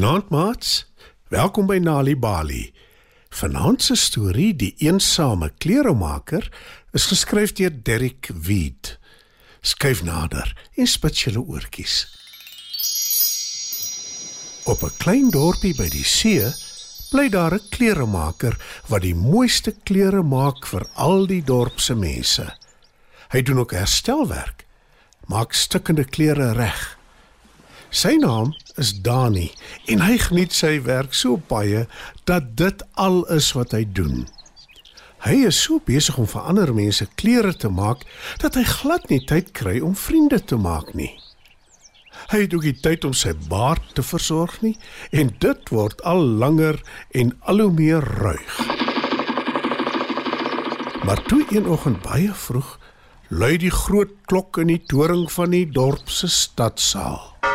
Goeienaand, maats. Welkom by Nali Bali. Vanaand se storie, Die eensame kleremaker, is geskryf deur Derrick Weed. Skryf nader en spit julle oortjies. Op 'n klein dorpie by die see bly daar 'n kleremaker wat die mooiste klere maak vir al die dorp se mense. Hy doen ook herstelwerk, maak stukkende klere reg. Sy naam is Dani en hy geniet sy werk so baie dat dit al is wat hy doen. Hy is so besig om vir ander mense klere te maak dat hy glad nie tyd kry om vriende te maak nie. Hy het ook nie tyd om sy baard te versorg nie en dit word al langer en al hoe meer ruig. Maar toe een oggend baie vroeg lui die groot klok in die toring van die dorp se stadsaal.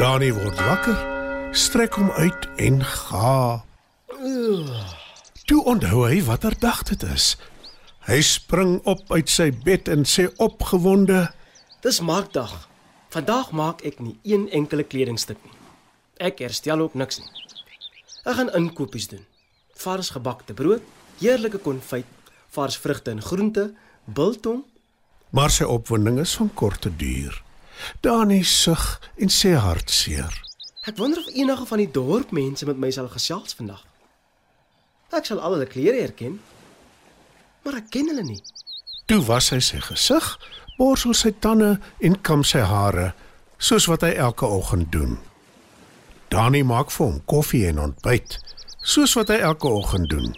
Dani word wakker, strek hom uit en ga. Toe onthou hy watter dag dit is. Hy spring op uit sy bed en sê opgewonde: Dis maakdag. Vandag maak ek nie een enkele kledingstuk nie. Ek herstel ook niks nie. Ek gaan inkopies doen. Vars gebakte brood, heerlike konfyt, vars vrugte en groente, biltong. Maar sy opwinding is van korte duur. Dani sug en sê hartseer. Ek wonder of enige van die dorpmense met my sal gesels vandag. Ek sal al hulle klere herken. Maar ek ken hulle nie. Toe was hy sy gesig, borsel sy tande en kam sy hare, soos wat hy elke oggend doen. Dani maak vir hom koffie en ontbyt, soos wat hy elke oggend doen.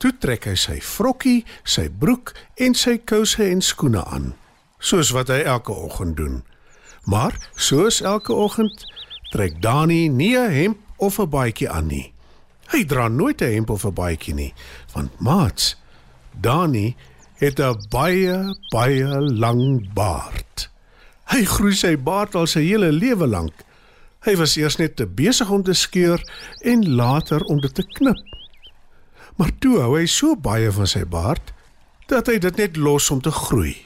Toe trek hy sy vrokkie, sy broek en sy kouse en skoene aan, soos wat hy elke oggend doen. Maar soos elke oggend trek Dani nie 'n hemp of 'n baadjie aan nie. Hy dra nooit 'n hemp of 'n baadjie nie, want maats, Dani het 'n baie baie lang baard. Hy groei sy baard al sy hele lewe lank. Hy was eers net te besig om te skeur en later om dit te knip. Maar toe hou hy so baie van sy baard dat hy dit net los om te groei.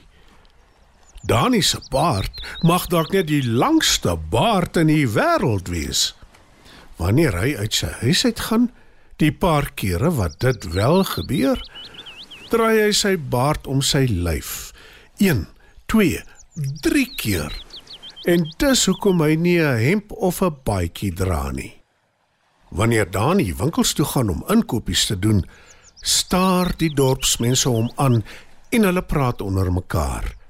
Dani se baard mag dalk net die langste baard in die wêreld wees. Wanneer hy uit sy huis uit gaan, die paar kere wat dit wel gebeur, draai hy sy baard om sy lyf. 1, 2, 3 keer. En dis hoekom hy nie 'n hemp of 'n baadjie dra nie. Wanneer Dani winkels toe gaan om inkopies te doen, staar die dorpsmense hom aan en hulle praat onder mekaar.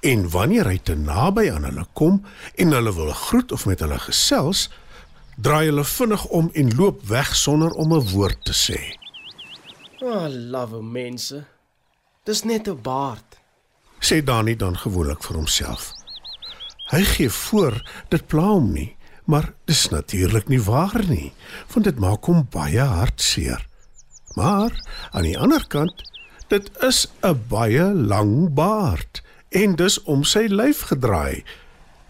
En wanneer hy te naby aan hulle kom en hulle wil groet of met hulle gesels, draai hulle vinnig om en loop weg sonder om 'n woord te sê. Ah, oh, love mense. Dis net 'n baard, sê Dani dan gewoonlik vir homself. Hy gee voor dit pla hom nie, maar dis natuurlik nie waar nie, want dit maak hom baie hartseer. Maar aan die ander kant, dit is 'n baie lang baard en dus om sy lyf gedraai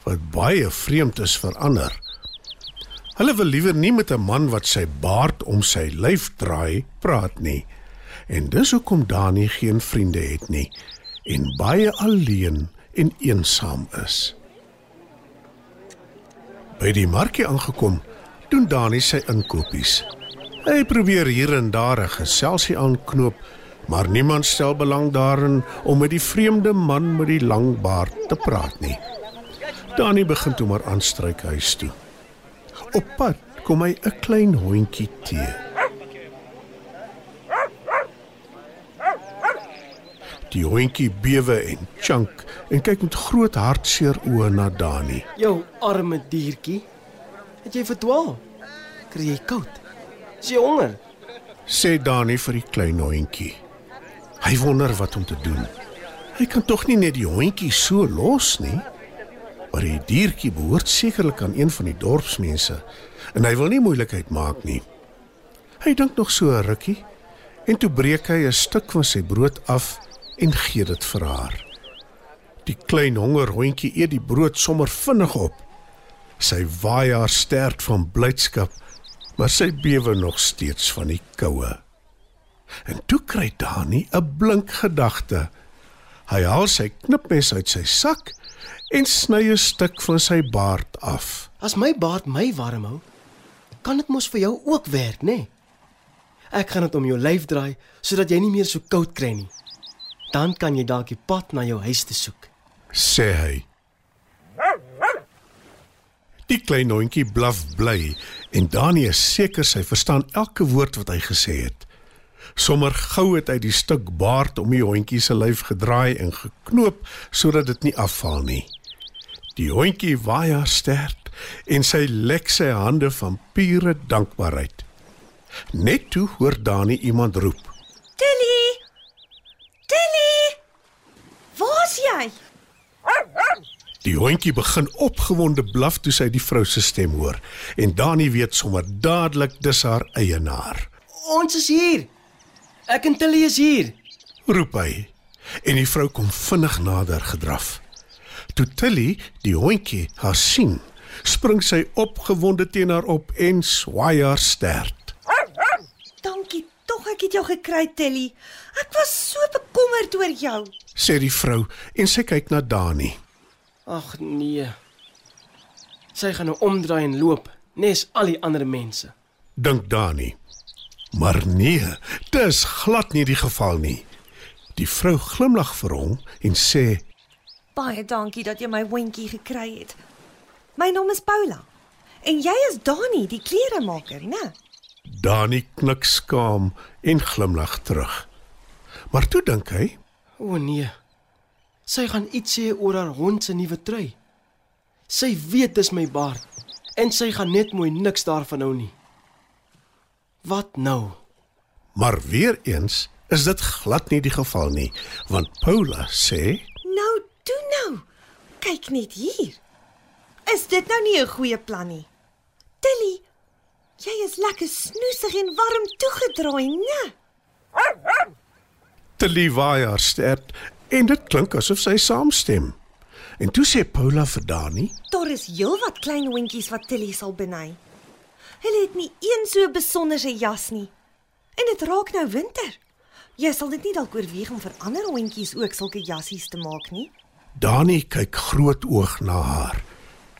wat baie vreemd is vir ander. Hulle wil liewer nie met 'n man wat sy baard om sy lyf draai praat nie. En dis hoekom Dani geen vriende het nie en baie alleen en eensaam is. By die markie aangekom, doen Dani sy inkopies. Hy probeer hier en daar 'n geselsie aanknoop maar niemand stel belang daarin om met die vreemde man met die lang baard te praat nie. Dani begin toe maar aanstryk huis toe. Op pad kom hy 'n klein hondjie te. Die hondjie bewe en chunk en kyk met groot hartseer oë na Dani. Jou arme diertjie. Het jy verdwaal? Kry jy koud? Is jy honger? Sê Dani vir die klein hondjie. Hy wonder wat om te doen. Hy kan tog nie net die hondjie so los nie. Maar die diertjie behoort sekerlik aan een van die dorpsmense en hy wil nie moeilikheid maak nie. Hy dink nog so 'n rukkie en toe breek hy 'n stuk van sy brood af en gee dit vir haar. Die klein honger hondjie eet die brood sommer vinnig op. Sy waai haar stert van blydskap, maar sy bewe nog steeds van die koue. En toe kry Dani 'n blink gedagte. Hy haal sy knipmes uit sy sak en sny 'n stuk van sy baard af. As my baard my warm hou, kan dit mos vir jou ook werk, né? Nee? Ek gaan dit om jou lyf draai sodat jy nie meer so koud kry nie. Dan kan jy dalk die pad na jou huis te soek, sê hy. Die klein hondjie blaf bly en Dani is seker sy verstaan elke woord wat hy gesê het. Sommer gou het hy die stuk baard om die hondjie se lyf gedraai en geknoop sodat dit nie afval nie. Die hondjie waai haar stert en sy lek sy hande van pure dankbaarheid. Net toe hoor Dani iemand roep. Tilly! Tilly! Waar's jy? Die hondjie begin opgewonde blaf toe sy die vrou se stem hoor en Dani weet sommer dadelik dis haar eienaar. Ons is hier. Ek en Tilly is hier. Roep hy en die vrou kom vinnig nader gedraf. Toe Tilly die hondjie haar sien, spring sy opgewonde teen haar op en swaai haar stert. Dankie tog ek het jou gekry, Tilly. Ek was so bekommerd oor jou. sê die vrou en sy kyk na Dani. Ag nee. Sy gaan nou omdraai en loop, nes al die ander mense. Dink Dani. Maar nee, dis glad nie die geval nie. Die vrou glimlag vir hom en sê: Baie dankie dat jy my hondjie gekry het. My naam is Paula. En jy is Dani, die kleremaker, né? Dani knik skaam en glimlag terug. Maar toe dink hy, O nee. Sy gaan iets sê oor haar hond se nuwe trui. Sy weet dis my baard en sy gaan net mooi niks daarvan hou nie. Wat nou? maar weer eens is dit glad nie die geval nie, want Paula sê: Nou, toe nou. Kyk net hier. Is dit nou nie 'n goeie plan nie? Tilly, jy is lekker snoesig en warm toegedraai, né? Tilly waai haar stert en dit klink asof sy saamstem. En toe sê Paula vir Dani: Daar is heelwat klein hondjies wat Tilly sal benei. Hulle het nie een so besonderse jas nie. En dit raak nou winter. Jy sal dit nie dalk oorweeg om vir ander hondjies ook sulke jassies te maak nie? Dani kyk groot oog na haar.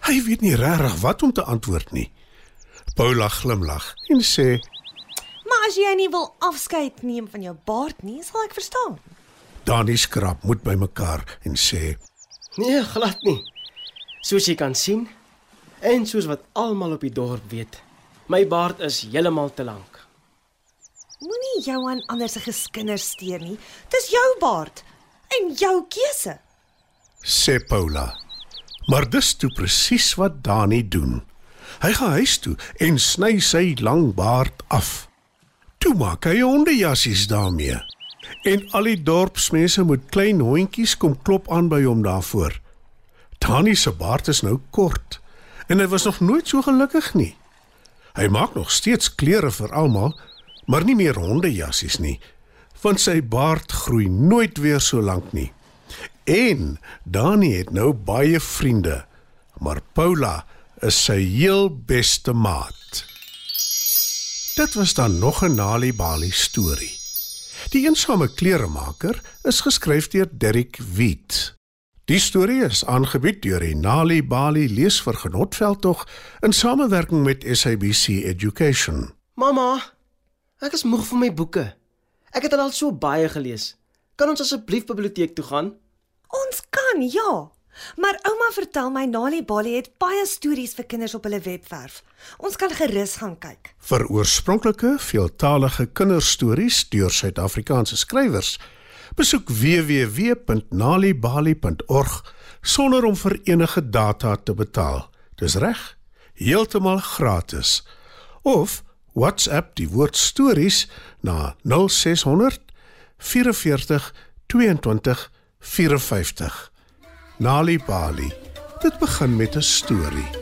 Hy weet nie regtig wat om te antwoord nie. Paula glimlag en sê: Maar as jy nie wil afskeid neem van jou baard nie, sal ek verstaan. Dani skrap moed bymekaar en sê: Nee, glad nie. Soos jy kan sien en soos wat almal op die dorp weet, my baard is heeltemal te lank. Moenie jou aan ander se geskinders steur nie. Dis jou baard en jou keuse. sê Paula. Maar dis toe presies wat Dani doen. Hy gaan huis toe en sny sy lang baard af. Toe maak hy hondejassies daarmee. En al die dorpsmense moet klein hondjies kom klop aan by hom daarvoor. Dani se baard is nou kort en hy was nog nooit so gelukkig nie. Hy maak nog steeds klere vir almal, maar nie meer hondejassies nie, want sy baard groei nooit weer so lank nie. En Dani het nou baie vriende, maar Paula is sy heel beste maat. Dit was dan nog 'n Nali Bali storie. Die eensame kleremaker is geskryf deur Derrick Wheat. Die storie is aangebied deur die Nali Bali leesvergenotveldtog in samewerking met SABC Education. Mamma, ek is moeg van my boeke. Ek het al so baie gelees. Kan ons asseblief biblioteek toe gaan? Ons kan, ja. Maar ouma vertel my Nali Bali het baie stories vir kinders op hulle webwerf. Ons kan gerus gaan kyk. Vir oorspronklike, veeltalige kinderstories deur Suid-Afrikaanse skrywers, besoek www.nalibali.org sonder om vir enige data te betaal. Dis reg, heeltemal gratis. Of WhatsApp die woord stories na 0600 44 22 54. Nali Bali. Dit begin met 'n storie.